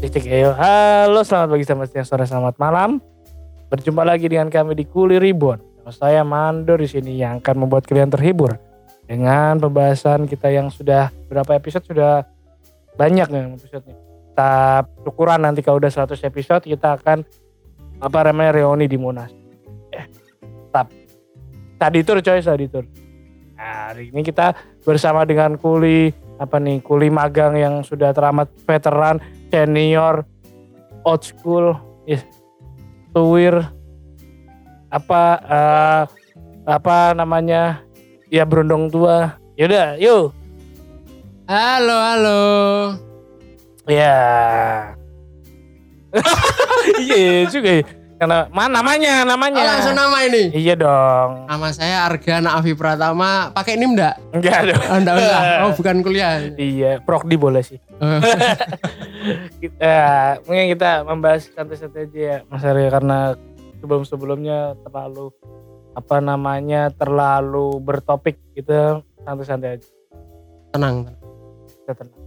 Cek cek. Halo, selamat pagi, selamat siang, sore, selamat malam. Berjumpa lagi dengan kami di Kuli Ribon. Saya Mando di sini yang akan membuat kalian terhibur dengan pembahasan kita yang sudah berapa episode sudah banyak nih episodenya. Kita ukuran nanti kalau udah 100 episode kita akan apa namanya reuni di Monas. Eh, tetap. Tadi tur coy, tadi tur. Nah, hari ini kita bersama dengan kuli apa nih kuli magang yang sudah teramat veteran senior old school yes, tuwir apa eh, apa namanya ya berondong tua yaudah yuk Halo, halo. ya iya juga ya. Karena mana namanya Oh, namanya langsung nama ini. iya dong Nama saya Argana Afi Pratama. Pakai NIM enggak? enggak dong Oh, enggak usah. Oh, bukan kuliah. iya prokdi boleh sih Oh, kita mungkin kita membahas santai-santai aja ya Mas Arya karena sebelum-sebelumnya terlalu apa namanya terlalu bertopik gitu santai-santai aja tenang. kita tenang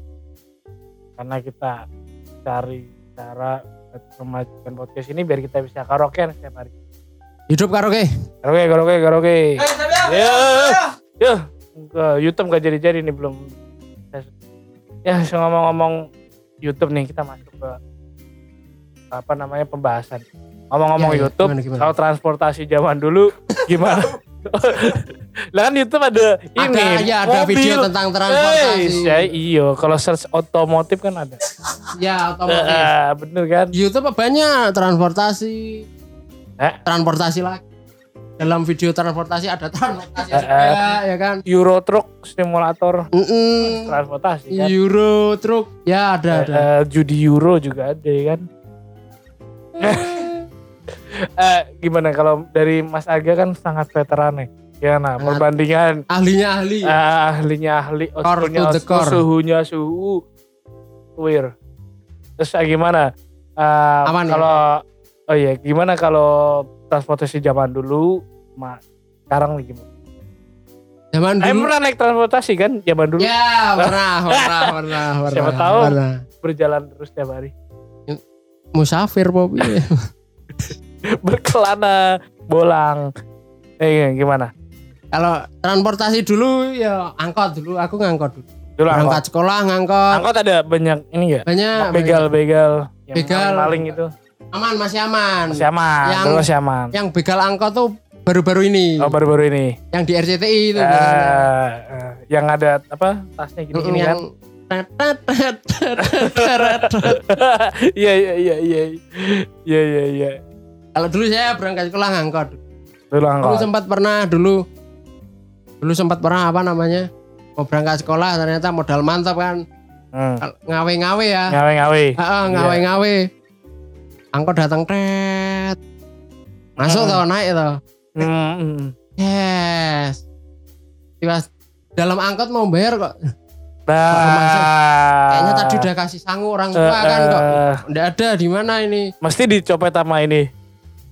karena kita cari cara memajukan podcast ini biar kita bisa karaokean setiap hari. Hidup karaoke. karaoke karaoke karaoke. Yo yo ke YouTube gak jadi-jadi nih belum. Ya so ngomong-ngomong YouTube nih kita masuk ke apa namanya pembahasan. Ngomong-ngomong Ya, ya, YouTube gimana, gimana? kalau transportasi zaman dulu gimana lah kan YouTube ada ini Ada ya ada mobil. video tentang transportasi. Eh, ya, iyo kalau search otomotif kan ada Ya, otomotif. Eh, bener kan YouTube banyak transportasi. Eh? Transportasi lagi. Dalam video transportasi ada transportasi Eh, juga, ya kan? Euro Truck Simulator Mm-mm. transportasi kan Euro truk. Ya, ada ada. Eh, judi Euro juga ada ya kan Eh, gimana kalau dari Mas Aga kan sangat veteran nih ya nah Sangat. perbandingan Ahlinya ahli. eh, ahlinya ahli suhunya suhu weird terus eh, gimana Eh, Aman ya? kalau oh iya gimana kalau transportasi zaman dulu ma sekarang nih gimana Zaman Eh, dulu. pernah naik transportasi kan zaman dulu Ya, pernah, pernah, pernah, pernah. Siapa tahu. Pernah. berjalan terus tiap hari Musafir, Bobi. berkelana bolang eh gimana Kalau transportasi dulu ya angkot dulu, aku ngangkot dulu. dulu angkot Angkot sekolah ngangkot. angkot ada banyak ini ya Banyak. begal begal yang Begal. maling itu. Aman, masih aman. masih aman Yang- dulu masih aman Yang begal angkot tuh baru-baru ini. oh baru-baru ini Yang di RCTI itu. Biasanya. eh, yang ada apa tasnya gini gini yang kan iya iya iya iya iya iya iya Kalau dulu saya berangkat sekolah ngangkot. dulu sempat pernah dulu dulu sempat pernah apa namanya? Mau berangkat sekolah ternyata modal mantap kan. hmm. Ngawe-ngawe ya. ngawe ngawe Heeh, ngawe-ngawe. Angkot datang tet. Masuk Hmm. toh, naik toh. hmm, hmm. Yes. Tiba dalam angkot mau bayar kok. Nah, Kayaknya tadi udah kasih sangu orang tua kan kok. Udah ada di mana ini? mesti dicopet sama ini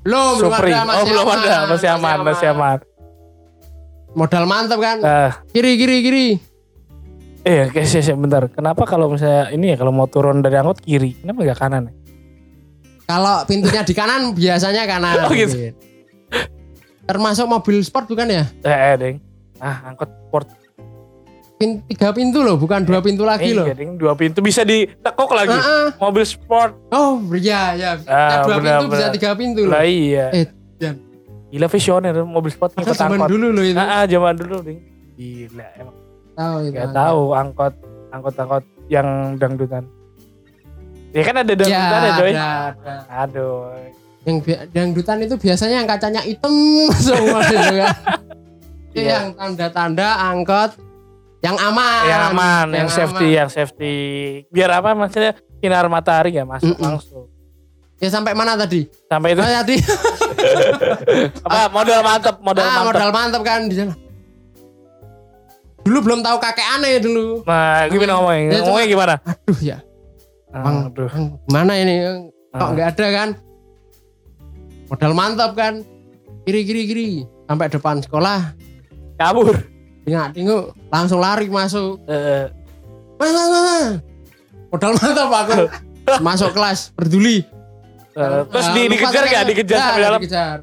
Belum, belum Supri. ada, oh masih belum aman, ada, masih aman, masih aman. Modal mantap kan. Eh, Kiri, kiri, kiri. eh, oke, sih, sih, bentar. Kenapa kalau misalnya ini ya kalau mau turun dari angkot kiri, kenapa gak kanan? ya? Kalau pintunya di kanan biasanya kanan. Oh, gitu. Termasuk mobil sport bukan ya? Eh, eh, deng. Ah, angkot sport. Pin, tiga pintu loh, bukan dua pintu lagi loh. Iya, deng, dua pintu bisa ditekuk lagi. Ah. Mobil sport. Oh iya ya. Ah, Yang dua benar, pintu bisa benar. tiga pintu loh. Lah iya. Eh, Jan. Gila visioner mobil sport ngikut zaman angkot. dulu loh itu. Ah, ah, zaman dulu, deng. Gila, emang Tahu itu. gak tahu angkot angkot-angkot yang dangdutan. Ya kan ada dangdutan ya, coy. ada, ada. Aduh. Yang dangdutan itu biasanya yang kacanya hitam semua gitu kan. Itu Iya. yang tanda-tanda angkot yang aman. yang aman, yang, safety, aman. yang safety. Biar apa maksudnya sinar matahari ya masuk Mm-mm. langsung. Ya sampai mana tadi? Sampai itu Oh, tadi. apa modal mantap, modal ah, mantap. modal mantap kan di sana. Dulu belum tahu kakek aneh dulu. Nah, gimana ngomongnya? Ya, ngomongnya gimana? Aduh ya, Bang, Aduh. Bang, gimana ini? Kok Ah. nggak ada kan? Modal mantap kan? Kiri kiri kiri sampai depan sekolah. Kabur. Tengok tengok langsung lari masuk. Eh, Mas, mas, mas. Modal mantap aku. masuk kelas peduli. Eh, terus Nah, di, lupa dikejar gak? Dikejar Nah, sampai dalam? Dikejar.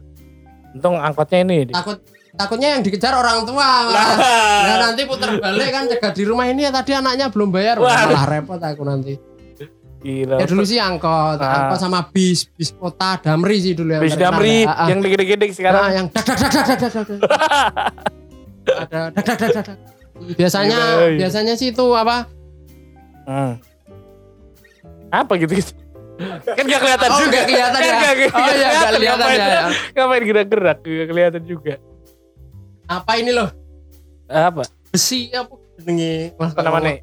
Untung angkotnya ini. Takut takutnya yang dikejar orang tua. Nah. Nah, nanti putar balik kan cegat di rumah ini ya tadi anaknya belum bayar. Wah. Malah repot aku nanti. Gila. Ya dulu sih angkot, Ah. angkot sama bis, bis kota Damri sih dulu yang Bis Damri ya. Ah, yang gede-gede sekarang. Nah, yang dak dak dak dak dak dak. Ada dak dak dak. Biasanya Gila, iya. biasanya sih itu apa? Hmm. Apa gitu gitu? kan gak kelihatan Oh, juga. nggak kelihatan kan ya? Gak, Oh, iya, nggak kelihatan ngapain, ya, ya. Ngapain gerak-gerak? Gak kelihatan juga. Apa ini loh? Apa? Besi apa? Wah, Apa namanya?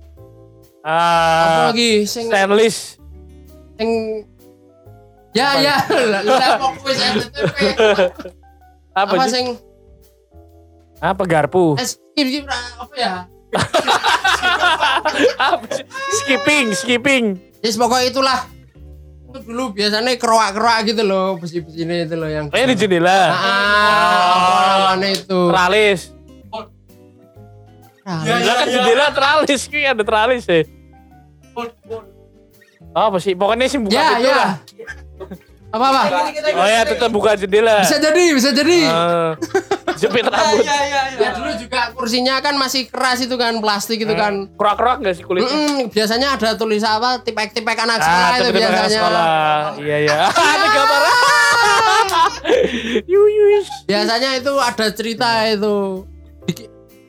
Apa Ah, lagi? Sing stainless. sing Ya Apa? ya, lah kuis STP. Apa, Apa sing Apa garpu? ini apa ya? apa sih? Skipping, skipping. Yes pokoknya itulah. Itu dulu biasanya keroak-keroak gitu loh, besi-besi ini itu loh yang. Kayaknya di jendela. Ah, apa namanya itu? Teralis. Ah, Lah kan jendela teralis, kayak ada teralis ya. Apa sih? Pokoknya sih buka Ya, pintu ya. lah. Apa apa? Oh ya, tetap buka jendela. Bisa jadi, bisa jadi. Eh, jepit rambut. Ya dulu juga kursinya kan masih keras itu kan, plastik itu kan. Kerak-kerak gak sih kulitnya? Mm-mm, biasanya ada tulisan apa tipek-tipek anak sekolah Ah, itu teman-teman biasanya. sekolah. Iya, iya. Ada gambar. Biasanya itu ada cerita itu.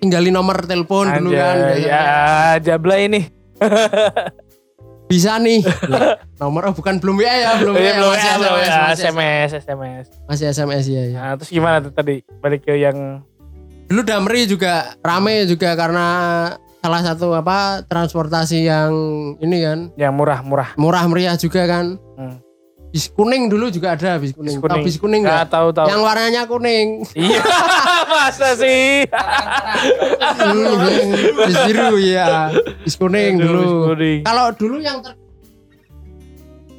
Tinggalin nomor telepon dulu kan. Ya, jabla ini. Bisa nih. nomor oh bukan belum ya ya, belum ya, belum masih ya, SMS, ya. masih SMS, SMS. Masih SMS ya ya. Nah, terus gimana tuh tadi? Balik ke yang Dulu Damri juga rame juga karena salah satu apa transportasi yang ini kan yang murah-murah. murah meriah juga kan. Hmm. Bis kuning dulu juga ada bis kuning. Bis Tahu kuning. bis kuning Nggak nggak? tahu tahu. Yang warnanya kuning. Iya, masa sih? Hmm, bis biru ya. Bis kuning bis dulu. kuning. Kalau dulu yang ter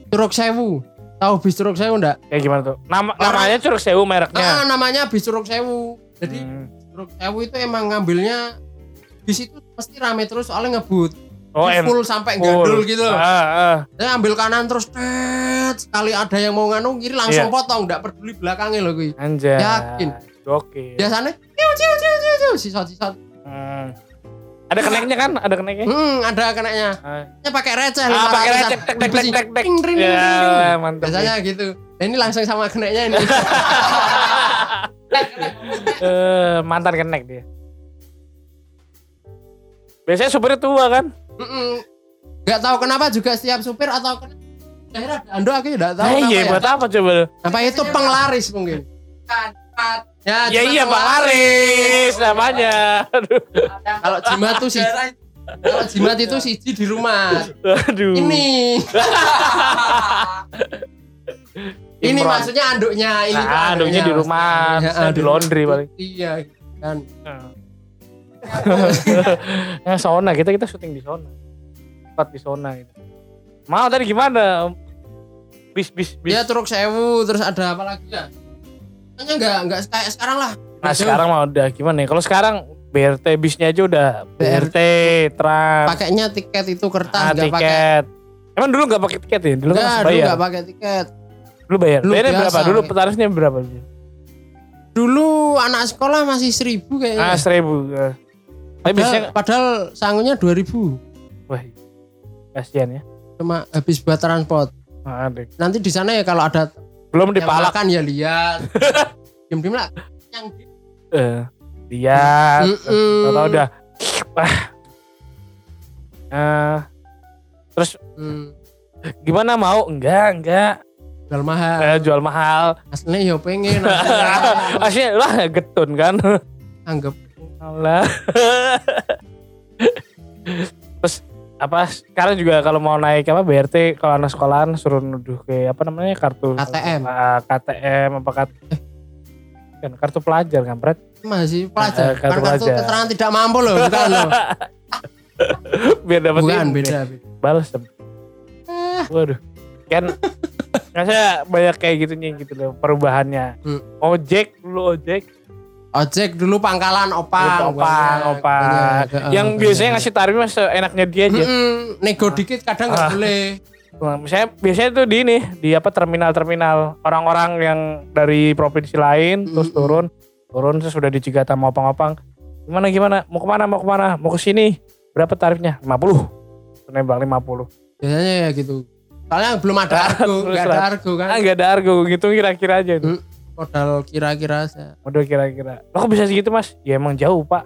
Curug Sewu. Tahu bis Curug Sewu enggak? Kayak gimana tuh? Nama namanya Curug Sewu mereknya. Ah, namanya bis Curug Sewu. Jadi Hmm. Curug Sewu itu emang ngambilnya bis itu pasti rame terus soalnya ngebut. Oh, full sampai gandul gitu. Ah, ah. Saya ambil kanan terus tet, sekali ada yang mau nganu kiri langsung Iya. potong, enggak peduli belakangnya loh gue. Anjay. Yakin. Oke. Biasanya ciu ciu ciu ciu ciu sisot sisot. Hmm. Ada keneknya kan? Ada keneknya? Hmm, ada kenanya. Ah, Ya pakai receh Ah, pakai 500-an. receh, tek, tek, tek, tek, tek. Ring, ring, Ya, mantap. Biasanya gitu. Nah, ini langsung sama keneknya ini. Eh, mantan kenek dia. Biasanya supirnya tua kan? Mm-mm. Gak tahu kenapa juga setiap supir atau ken- daerah Ando aku tidak tahu Eh, kenapa iya, ya. buat apa coba? Apa itu penglaris mungkin? Ya, Ya cuma iya Bang Laris namanya. Aduh. Kalau jimat tuh sih kalau jimat itu siji di rumah. Aduh. Ini. ini Imron. maksudnya anduknya ini Nah, anduknya di rumah, Ya, bisa di laundry paling. Iya, kan. Ya sauna kita kita syuting di sauna. Tempat di sauna gitu. Mau tadi gimana? Bis bis bis. Ya truk sewu terus ada apa lagi ya? Kayaknya enggak enggak kayak sekarang lah. nah sekarang mah udah gimana ya? Kalau sekarang BRT bisnya aja udah BRT, trans, Pakainya tiket itu kertas ah, enggak pakai. tiket. Emang dulu nggak pakai tiket ya? Dulu kan dulu bayar. enggak pakai tiket. Dulu bayar. Dulu Bayarnya biasa, berapa? Dulu pakai. tarifnya berapa? Dulu anak sekolah masih seribu kayaknya. Ah seribu. Tapi padahal, biasanya, padahal sangunya 2000 wah, kasihan ya. cuma habis buat transport. Ada. Nanti di sana ya kalau ada Belum yang dipalak. makan ya lihat. Diam-diam lah. Yang Eh, lihat. Tahu udah. Wah. Eh, terus Hmm, gimana mau? Enggak, enggak. jual mahal. Eh, jual mahal. Aslinya ya pengen. Aslinya lah getun kan. Anggap Allah. Terus apa sekarang juga kalau mau naik apa BRT kalau anak sekolahan suruh nuduh ke apa namanya kartu KTM. Ah, KTM apa kartu kan kartu pelajar kan Brad masih pelajar. Eh, kartu kartu pelajar. keterangan tidak mampu loh, bukan loh. biar dapat Bukan ini. beda. balas waduh kan Rasanya banyak kayak gitunya gitu loh perubahannya Hmm. ojek dulu ojek Ojek dulu pangkalan opang. opang opang yang biasanya ngasih tarifnya seenaknya dia aja. Mm-mm, nego dikit kadang nggak Ah. boleh. Nah, Misalnya biasanya tuh di ini di apa terminal-terminal. Orang-orang yang dari provinsi lain terus Mm-mm. turun. Turun terus sudah dicegat sama opang-opang. Gimana gimana? Mau ke mana mau ke mana? Mau ke sini. Berapa tarifnya? 50 nembak 50 Biasanya ya gitu. Soalnya belum ada argo, Terus nggak ada argo kan. ah nggak ada argo. Gitu kira-kira aja itu. Hmm. Modal kira-kira aja. modal kira-kira lo kok bisa segitu mas ya emang jauh pak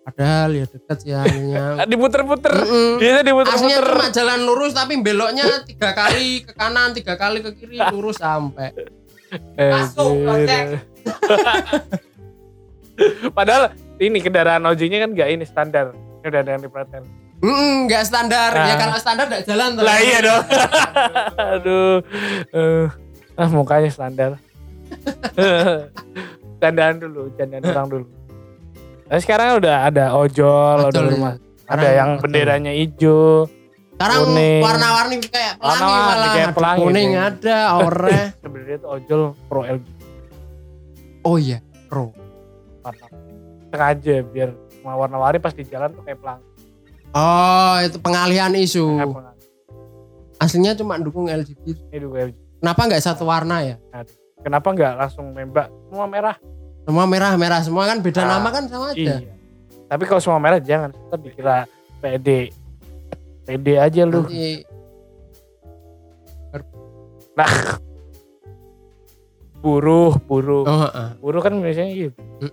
Padahal ya dekat sih hanya. Ah, diputer-puter Mm-mm. biasa Aslinya diputer-puter cuma jalan lurus tapi beloknya tiga kali ke kanan, tiga kali ke kiri, lurus sampai. Eh, Masuk, gitu. Project. padahal ini kendaraan ojeknya kan nggak ini standar ini udah ada yang diperhatiin Mm, nggak standar. Ya Ah. kalau standar nggak jalan tuh. Lah iya dong. Aduh. Eh, ah mukanya standar. Candaan dulu, candaan orang dulu. Nah, sekarang udah ada ojol, udah Ojol, rumah. iya. Ada yang benderanya hijau. Sekarang kuning. warna-warni kayak pelangi Warna-warni malah. kayak Ada pelangi, Kuning ada, oranye. Sebenarnya itu ojol pro LG oh iya, pro. warna. Sengaja biar warna-warni pas di jalan tuh kayak pelangi. Oh, itu pengalihan isu. Pelangi. Aslinya cuma dukung LGBT. Ini. Kenapa nggak satu warna ya? Kenapa nggak langsung nembak semua merah? Semua merah-merah semua kan beda Ah, nama kan sama aja. Iya. Tapi kalau semua merah jangan, tetap dikira PD. PD aja lu. Nanti Buruh, buruh. oh, heeh. Buruh kan biasanya gitu. Hmm.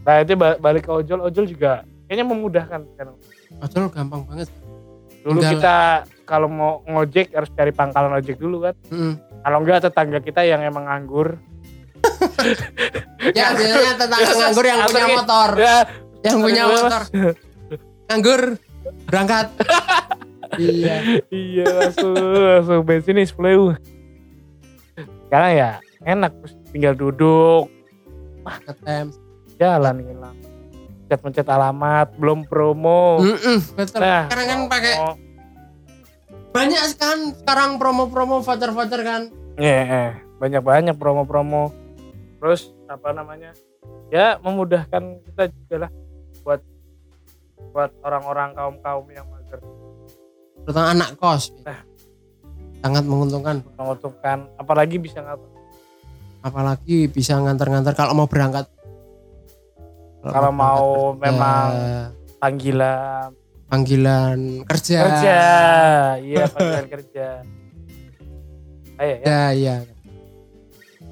Nah itu ba- balik ke ojol, ojol juga kayaknya memudahkan. Ojol gampang banget. Dulu Tinggal- kita kalau mau ngojek harus cari pangkalan ojek dulu kan. Mm. Kalau enggak tetangga kita yang emang nganggur. Ya biasanya tetangga nganggur yang punya motor, Ya, yang punya motor. Nganggur berangkat. iya. iya langsung langsung bensin nih 10 Sekarang ya enak terus tinggal duduk Ngetem. jalan hilang. Pencet-pencet alamat, belum promo. Mm-mm, betul. Nah, Sekarang kan pakai oh, banyak kan sekarang promo-promo voucher-voucher kan. Iya, eh, banyak-banyak promo-promo. Terus apa namanya? Ya memudahkan kita juga lah buat buat orang-orang kaum-kaum yang mager Terutama anak kos. Nah. Sangat menguntungkan. menguntungkan apalagi bisa ngatur Apalagi bisa ngantar-ngantar kalau mau berangkat. Kalau mau berangkat memang panggilan panggilan kerja. kerja iya panggilan kerja ayo ya Ya, iya.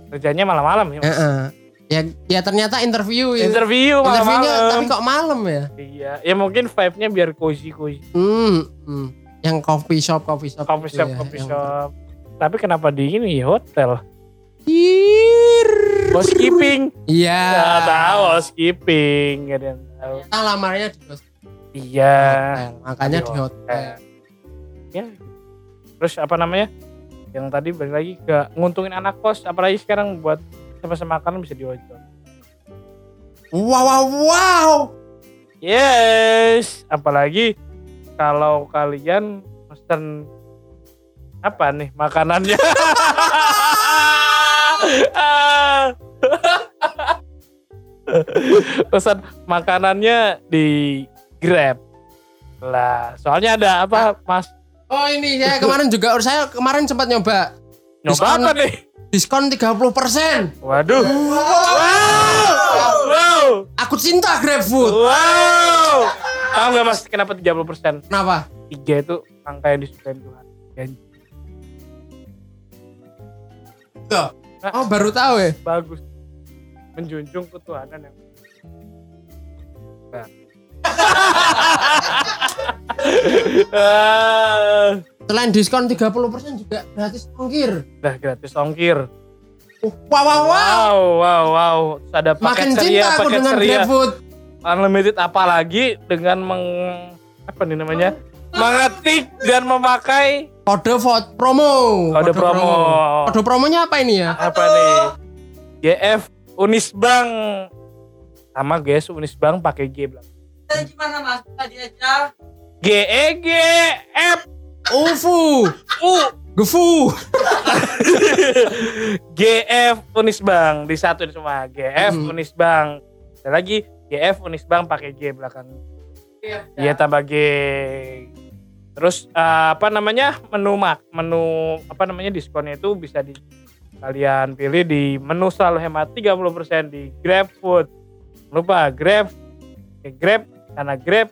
kerjanya malam-malam ya Mas. Heeh. Ya, ya ternyata interview ya. interview Interviewnya malam-malam tapi kok malam ya? iya ya mungkin vibe-nya biar cozy cozy Hmm, hmm. Yang coffee shop, coffee shop. coffee shop ya, coffee yang- shop tapi kenapa di ini hotel housekeeping Iya. tahu housekeeping nggak ada yang tahu Kita lamarnya di hotel, iya makanya Di di hotel. ya. Terus apa namanya? Yang tadi balik lagi ke nguntungin anak kos apalagi sekarang buat sama-sama makanan bisa diojol. Wow, wow, wow. yes. Apalagi kalau kalian pesen apa nih makanannya? Pesan makanannya di Grab lah soalnya ada apa mas Oh ini saya kemarin juga saya kemarin sempat nyoba nyoba Diskon. apa nih diskon 30%. waduh wow wow Aku cinta GrabFood. wow tahu nggak mas kenapa 30% Kenapa? tiga itu angka yang disukain Tuhan Janji. Oh baru tahu ya. bagus menjunjung ketuhanan yang Nah. Selain diskon 30% juga gratis ongkir. udah gratis ongkir Oh, wow, wow, wow. wow wow wow Terus ada paket Makin ceria cinta paket dengan ceria GrabFood. unlimited apalagi dengan meng apa nih namanya mengetik dan memakai Kode vote promo. kode promo Kode promonya apa ini ya? apa nih GF Unisbank sama guys Unisbank pakai G belakang gimana mas? Tadi aja. G E G F UFU. U Gefu. GF Unisbank di satu semua. GF Hmm. Unisbank ada lagi GF Unisbank pakai G belakang. Iya tambah G. Terus eh, apa namanya? Menu mak menu apa namanya diskonnya itu bisa di kalian pilih di menu selalu hemat 30% di GrabFood. Lupa Grab, eh, Grab karena Grab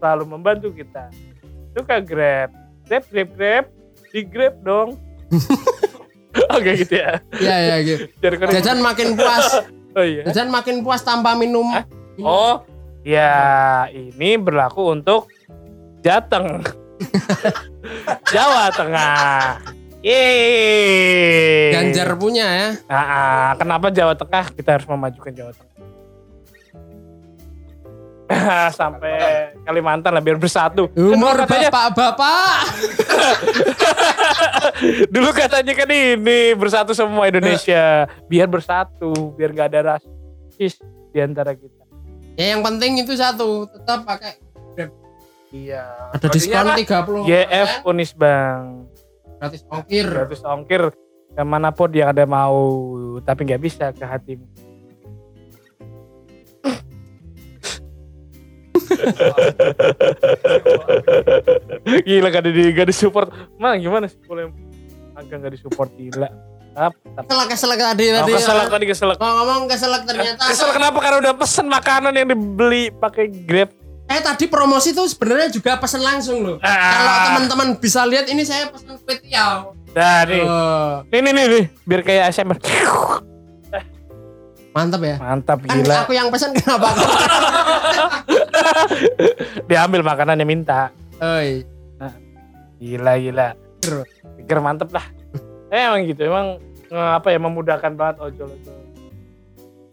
selalu membantu kita. Suka Grab, Grab, Grab, Grab, di Grab dong. Oke gitu ya. Iya iya gitu. Jajan makin puas. Oh iya. Jajan makin puas tanpa minum. Hah? Oh, ya ini berlaku untuk Jateng. Jawa Tengah. Yeay. Ganjar punya ya. Ah, ah, kenapa Jawa Tengah kita harus memajukan Jawa Tengah? Sampai Kalimantan lah biar bersatu. Katanya- bapak-bapak. Dulu katanya kan ini bersatu semua Indonesia, biar bersatu, biar nggak ada rasis di antara kita. Ya yang penting itu satu, tetap pakai Iya. ada diskon 30 YF Unisbank. gratis ongkir. gratis ongkir ke mana pun yang ada mau tapi nggak bisa ke hatimu gila gak di gak di support mana gimana sih boleh agak gak di support gila. Keselak keselak tadi Oh, tadi. keselak tadi keselak Oh, ngomong keselak ternyata. kesel kenapa karena udah pesen makanan yang dibeli pakai grab Eh tadi promosi tuh sebenarnya juga pesan langsung loh. Ah. Kalau teman-teman bisa lihat ini saya pesan kue tiaw. nah nih Oh, nih nih nih, nih. biar kayak ASMR mantap ya. mantap Kan gila aku yang pesan kenapa? diambil makanannya minta Oi. Gila gila. Pikir mantep lah. Eh, emang gitu, emang eh, apa ya memudahkan banget ojol itu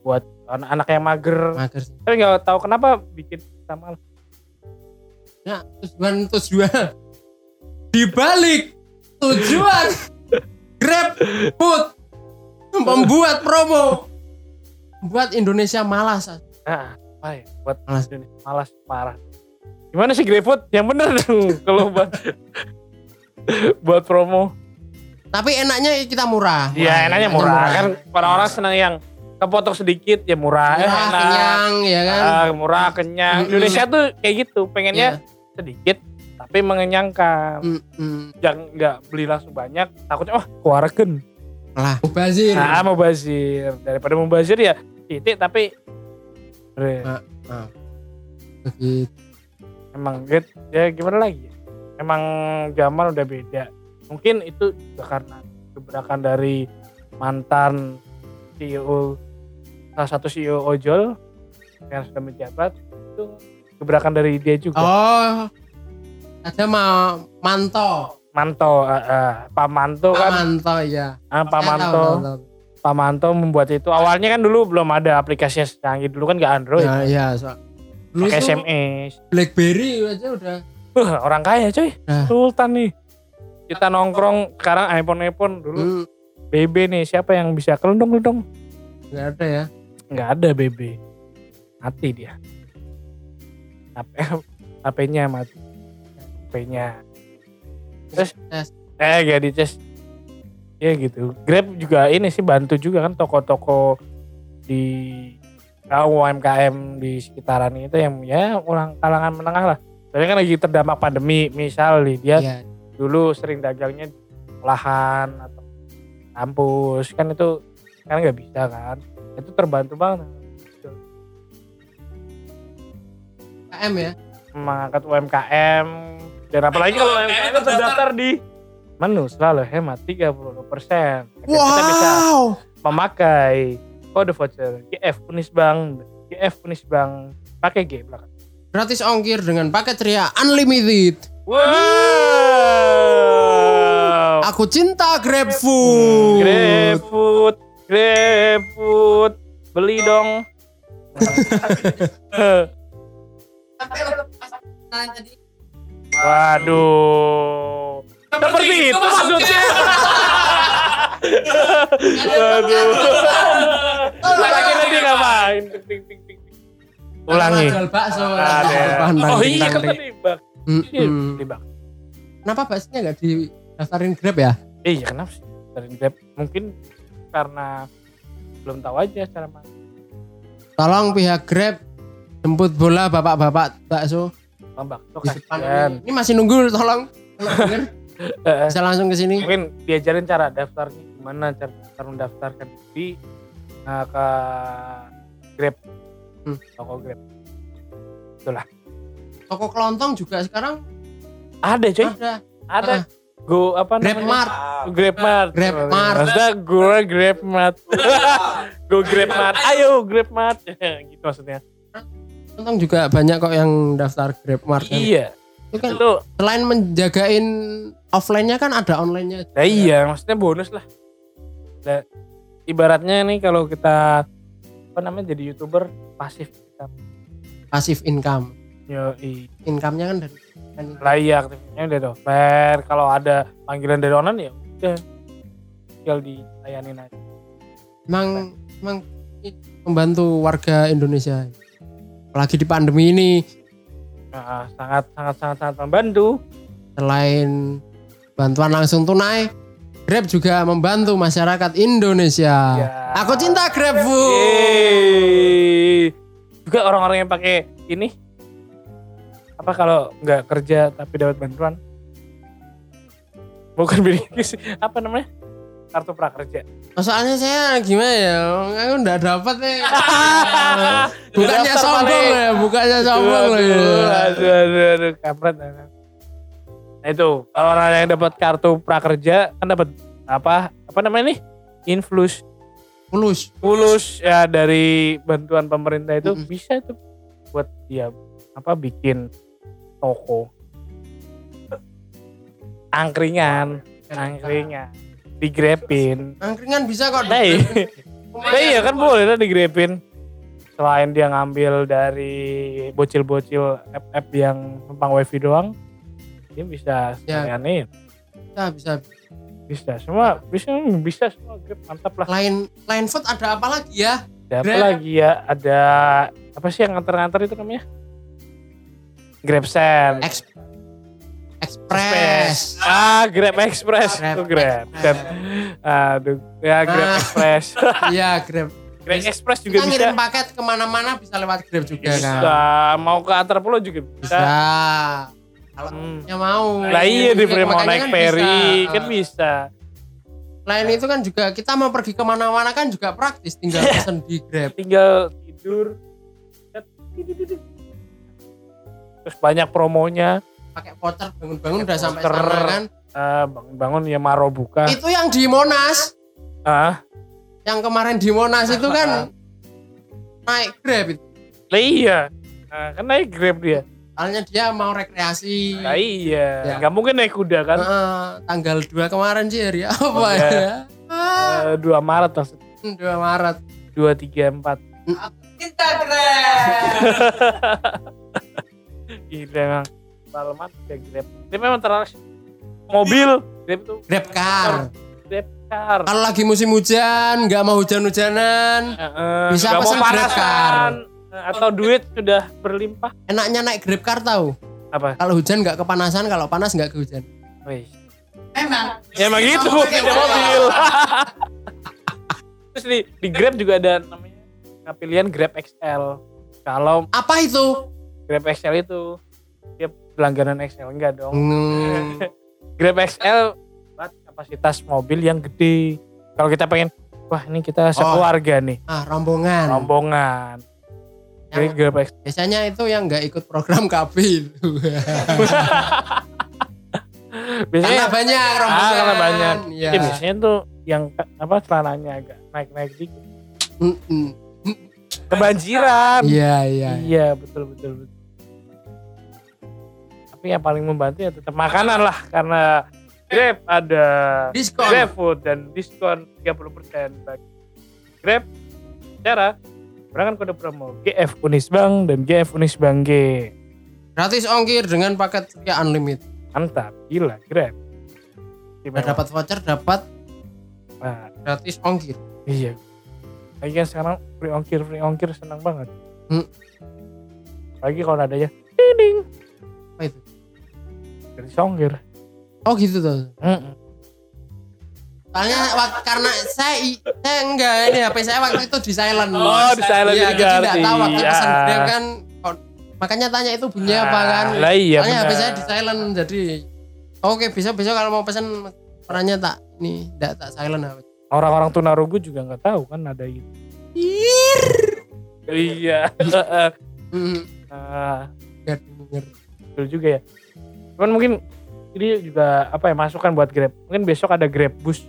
buat anak-anak yang mager. Mager. Tapi nggak tahu kenapa bikin sama Ya, tujuan tujuan di balik tujuan Grab Food membuat promo membuat Indonesia malas. ah, apa ya buat Malas. ini malas parah. Gimana sih GrabFood? Yang bener dong kalau buat buat promo. Tapi enaknya kita murah. Iya enaknya murah. kan orang-orang senang yang kepotong sedikit ya murah, eh, Murah, enak. kenyang ya kan. Ah, murah kenyang. Mm-mm. Indonesia tuh kayak gitu, pengennya Iya. sedikit tapi mengenyangkan. Mm-mm. Jangan nggak beli langsung banyak, takutnya wah keluarkan. Lah, mubazir. Nah, mau bazir daripada mau bazir ya titik tapi. Begitu. emang get ya gimana lagi? Emang zaman udah beda. Mungkin itu juga karena gebrakan dari mantan CEO salah satu CEO ojol yang sudah menjabat itu gebrakan dari dia juga. Oh. Ada ma Manto. Manto, eh, eh, Pak Manto Pak kan, Manto ya. ah, Pak Manto, tahu, tahu, tahu. Pak Manto membuat itu. Awalnya kan dulu belum ada aplikasinya secanggih dulu kan nggak Android, Ya, iya, so. Dulu pakai tuh SMS. BlackBerry aja udah. Wah, orang kaya coy, Nah. Sultan nih. Kita nongkrong sekarang iPhone iPhone dulu Hmm, BB nih siapa yang bisa kelendong kelendong? nggak ada ya. Nggak ada BB, mati dia. HP HP-nya mati, HP-nya. Terus Tes. Eh gak dices Ya gitu Grab juga ini sih bantu juga kan toko-toko di UMKM di sekitaran itu yang ya orang kalangan menengah lah. Tapi kan lagi terdampak pandemi misal nih dia Iya. dulu sering dagangnya sekolahan atau kampus kan itu kan nggak bisa kan itu terbantu banget KM ya. mengangkat UMKM dan apalagi kalau UMKM itu terdaftar di menu selalu hemat 30% kita bisa Wow. memakai kode voucher GF Unisbank GF Unisbank pakai G belakang. Gratis ongkir dengan paket ria unlimited. wow. Aku cinta GrabFood. GrabFood GrabFood beli dong. Waduh seperti itu maksudnya waduh akhirnya dia ngapain Ting, ting, ting, ting. ulangi Jual bakso. Oh iya bintang, Rik. tadi bak Mm-mm. tebak. Kenapa baksonya nggak didaftarin Grab ya? Eh, iya kenapa sih? Dari Grab mungkin karena belum tahu aja cara main. Tolong pihak Grab jemput bola bapak-bapak bakso. Di ini. Ini masih nunggu tolong. Eh, Bisa langsung ke sini. mungkin diajarin cara daftarnya gimana cara, cara mendaftarkan di nah, ke Grab Hmm. toko Grab Toko kelontong juga sekarang ada coy ada. ada Ah. go apa Grab namanya Mart. Grab Mart Grab Mart. maksudnya gue Grab Mart go Grab Mart ayo Grab Mart gitu maksudnya Kelontong juga banyak kok yang daftar Grab Mart. kan. iya Itu kan itu selain menjagain offline-nya kan ada online-nya. nah iya maksudnya bonus lah Nah, ibaratnya nih kalau kita apa namanya jadi youtuber pasif kita Passive income. Yoi. Income-nya kan dari lah iya aktifnya udah dover kalau ada panggilan dari online ya udah tinggal dilayanin aja emang emang membantu warga Indonesia. Apalagi di pandemi ini Nah, sangat sangat sangat sangat membantu selain bantuan langsung tunai, Grab juga membantu masyarakat Indonesia. Ya. Aku cinta GrabFood. Yeay. juga orang-orang yang pakai ini apa kalau nggak kerja tapi dapat bantuan bukan sih apa namanya kartu prakerja Soalnya saya gimana ya, aku nggak dapat nih. bukannya Daftar sombong ya, bukannya sombong loh aduh, ya. aduh, aduh, aduh, kampret. Nah itu. Kalau orang yang dapat kartu prakerja kan dapat apa? Apa namanya nih? Influs. Mulus. mulus ya dari bantuan pemerintah itu Mm-mm. bisa tuh buat dia apa bikin toko. Angkringan. Angkringan. Digrepin. Angkringan bisa kok. nah iya, Nah, iya kan boleh lah digrepin. Selain dia ngambil dari bocil-bocil app-app yang numpang wifi doang dia bisa Ya. sekalianin Bisa, bisa. bisa semua bisa bisa semua grab mantap lah Lain lain food ada apa lagi ya? ada apa Grab. lagi ya ada apa sih yang nganter-nganter itu namanya grab send Ex Express. ah grab express Grab itu grab Express. aduh ya grab Ah. express Iya, Grab. grab express juga Kita bisa ngirim paket ke mana-mana bisa lewat Grab juga bisa kan. mau ke antar pulau juga Bisa. bisa Kalau Hmm. yang mau. Lah iya di mau naik kan ferry bisa. kan bisa. Lain itu kan juga kita mau pergi ke mana-mana kan juga praktis tinggal pesen di Grab. Tinggal tidur. Terus banyak promonya. Pakai voucher bangun-bangun udah sampai sana kan. Ah, bangun-bangun ya maro buka. Itu yang di Monas, Ah, yang kemarin di Monas itu kan naik Grab itu. lah iya. Nah, kan naik grab dia. Soalnya dia mau rekreasi. Lah iya. Ya. Nggak mungkin naik kuda kan. Heeh, tanggal 2 kemarin sih hari apa Oh, iya. ya? Ah, Eh, 2 Maret maksudnya. 2 Maret. 2, 3, 4. Cinta Grab. Gila emang. Palmat ya grab. Dia memang terlalu mobil. Grab itu Grab car. grab car. Kalau lagi musim hujan, nggak mau hujan-hujanan, Heeh, Bisa pesen Grab panasan. Eh, Atau duit sudah berlimpah. enaknya naik Grab car tahu. Apa? Kalau hujan nggak kepanasan, kalau panas nggak kehujan. Wih. Memang. Ya emang gitu, punya mobil. Terus di, di Grab juga ada namanya nah, pilihan Grab XL. Kalau Apa itu? Grab XL itu dia langganan XL enggak dong. Hmm, Grab XL buat kapasitas mobil yang gede. Kalau kita pengen, wah ini kita sekeluarga nih, ah rombongan. rombongan. Yang- Grab biasanya itu yang nggak ikut program KB itu. Biasanya karena banyak rombongan. ah, karena banyak. Iya. Ya, biasanya tuh yang apa celananya agak naik-naik dikit. Kebanjiran. Iya iya. Iya betul betul betul. Tapi yang paling membantu ya tetap makanan lah karena Grab ada Diskon. Grab Food dan diskon 30% bagi Grab. Cara gunakan kode promo GF Unisbank dan GF Unisbank G. Gratis ongkir dengan paket ya unlimited. Mantap, gila Grab. Udah dapat voucher, dapat Nah, gratis ongkir. iya. Lagi kan sekarang free ongkir free ongkir senang banget. Hmm. Lagi kalau adanya ding Apa itu? dari ongkir. Oh gitu tuh. Mm-mm. Soalnya karena saya saya enggak ini HP saya waktu itu di silent. Oh, di silent Iya, jadi jadi enggak ganti. tahu waktu pesan Ya. Grab kan Makanya tanya itu bunyi apa kan. Lah iya Soalnya benar. HP saya di silent jadi oke besok besok kalau mau pesan perannya tak ini tidak tak silent HP. Orang-orang tunarungu juga nggak tahu kan ada gitu. Iya. Ah, denger. betul juga ya. Cuman mungkin ini juga apa ya masukan buat Grab. Mungkin besok ada Grab Bus.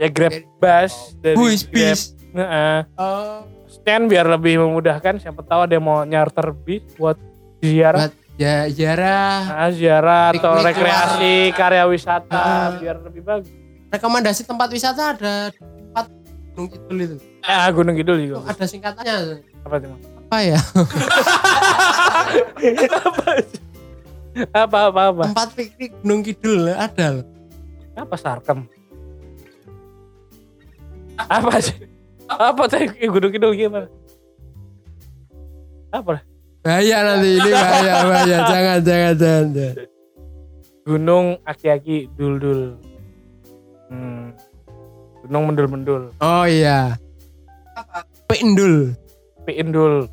Ya Grab Bus dari Bus Grab. bis. Heeh. Oh, stand biar lebih memudahkan. Siapa tahu ada yang mau nyarter bis buat ziarah, Buat ya ziarah. nah, ziarah atau rekreasi, karya wisata Ah. biar lebih bagus. Rekomendasi tempat wisata ada tempat Gunung Kidul itu. Ya Gunung Kidul Oh, juga. ada singkatannya. Apa itu? Mas? Apa ya? Apa apa apa? Tempat piknik Gunung Kidul ada loh. Apa sarkem? Apa sih? Apa tadi Gunung Kidul gimana? Apa? Bahaya nanti ini bahaya bahaya jangan jangan jangan. jangan. Gunung Aki-aki Dul-dul. Hmm. Gunung Mendul-mendul. Oh iya. Pindul. Piindul.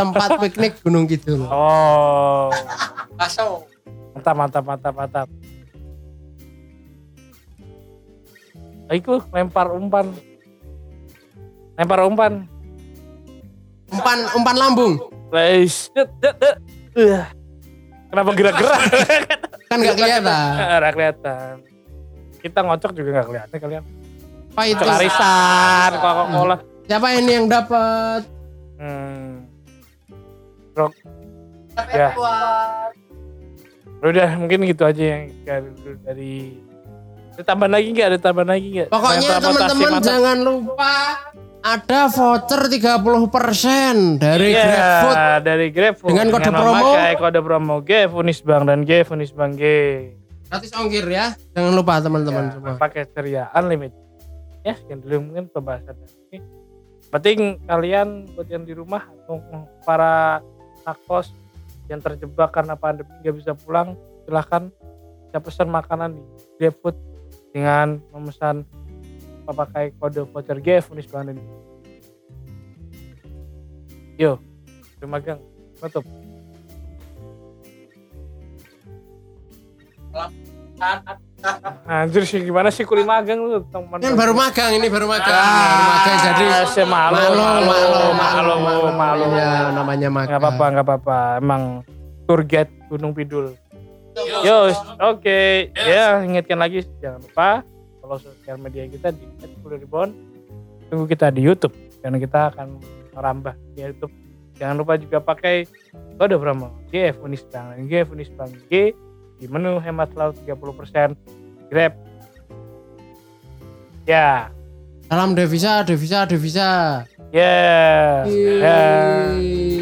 Tempat piknik Gunung Kidul. Oh. Baso. Mantap, mantap, mantap, mantap. Aiku lempar umpan. Lempar umpan. Umpan umpan lambung. Guys. Kenapa gerak-gerak? Kan nggak kelihatan. Nggak kelihatan. Kita ngocok juga nggak kelihatan kalian. Apa itu? Arisan, Coca-Cola. Siapa ini yang dapat? Hmm. Tapi Ya. Udah mungkin gitu aja yang dari, dari ada tambahan lagi nggak? Ada tambahan lagi nggak? Pokoknya Yang teman-teman jangan lupa ada voucher 30% dari Iya, GrabFood. dari GrabFood Dengan kode promo. memakai kode promo G Funisbang dan G Funisbang G Gratis ongkir ya. Jangan lupa teman-teman Ya, semua. pakai ceria unlimited ya sekian dulu mungkin pembahasan ini penting kalian buat yang di rumah atau para nakos yang terjebak karena pandemi nggak bisa pulang silahkan bisa pesan makanan di GrabFood dengan memesan pakai kode voucher G Funisbang dan G. Yo, terima magang tutup. Anjir sih gimana sih kuliah magang lu teman Kan baru magang ini baru magang. Ah, baru magang jadi saya malu, malu, malu, malu, Ya, namanya magang. Nggak apa-apa, nggak apa-apa. Emang tour guide Gunung Pidul. Yo, oke. Ya, ingatkan lagi jangan lupa follow sosial media kita di @kuliribon. Tunggu kita di YouTube karena kita akan merambah di YouTube. Jangan lupa juga pakai kode promo GF Unisbang dan GF Unisbang G di menu hemat laut 30% Grab. Ya, Salam devisa, devisa, devisa. ya, ya. Yeay.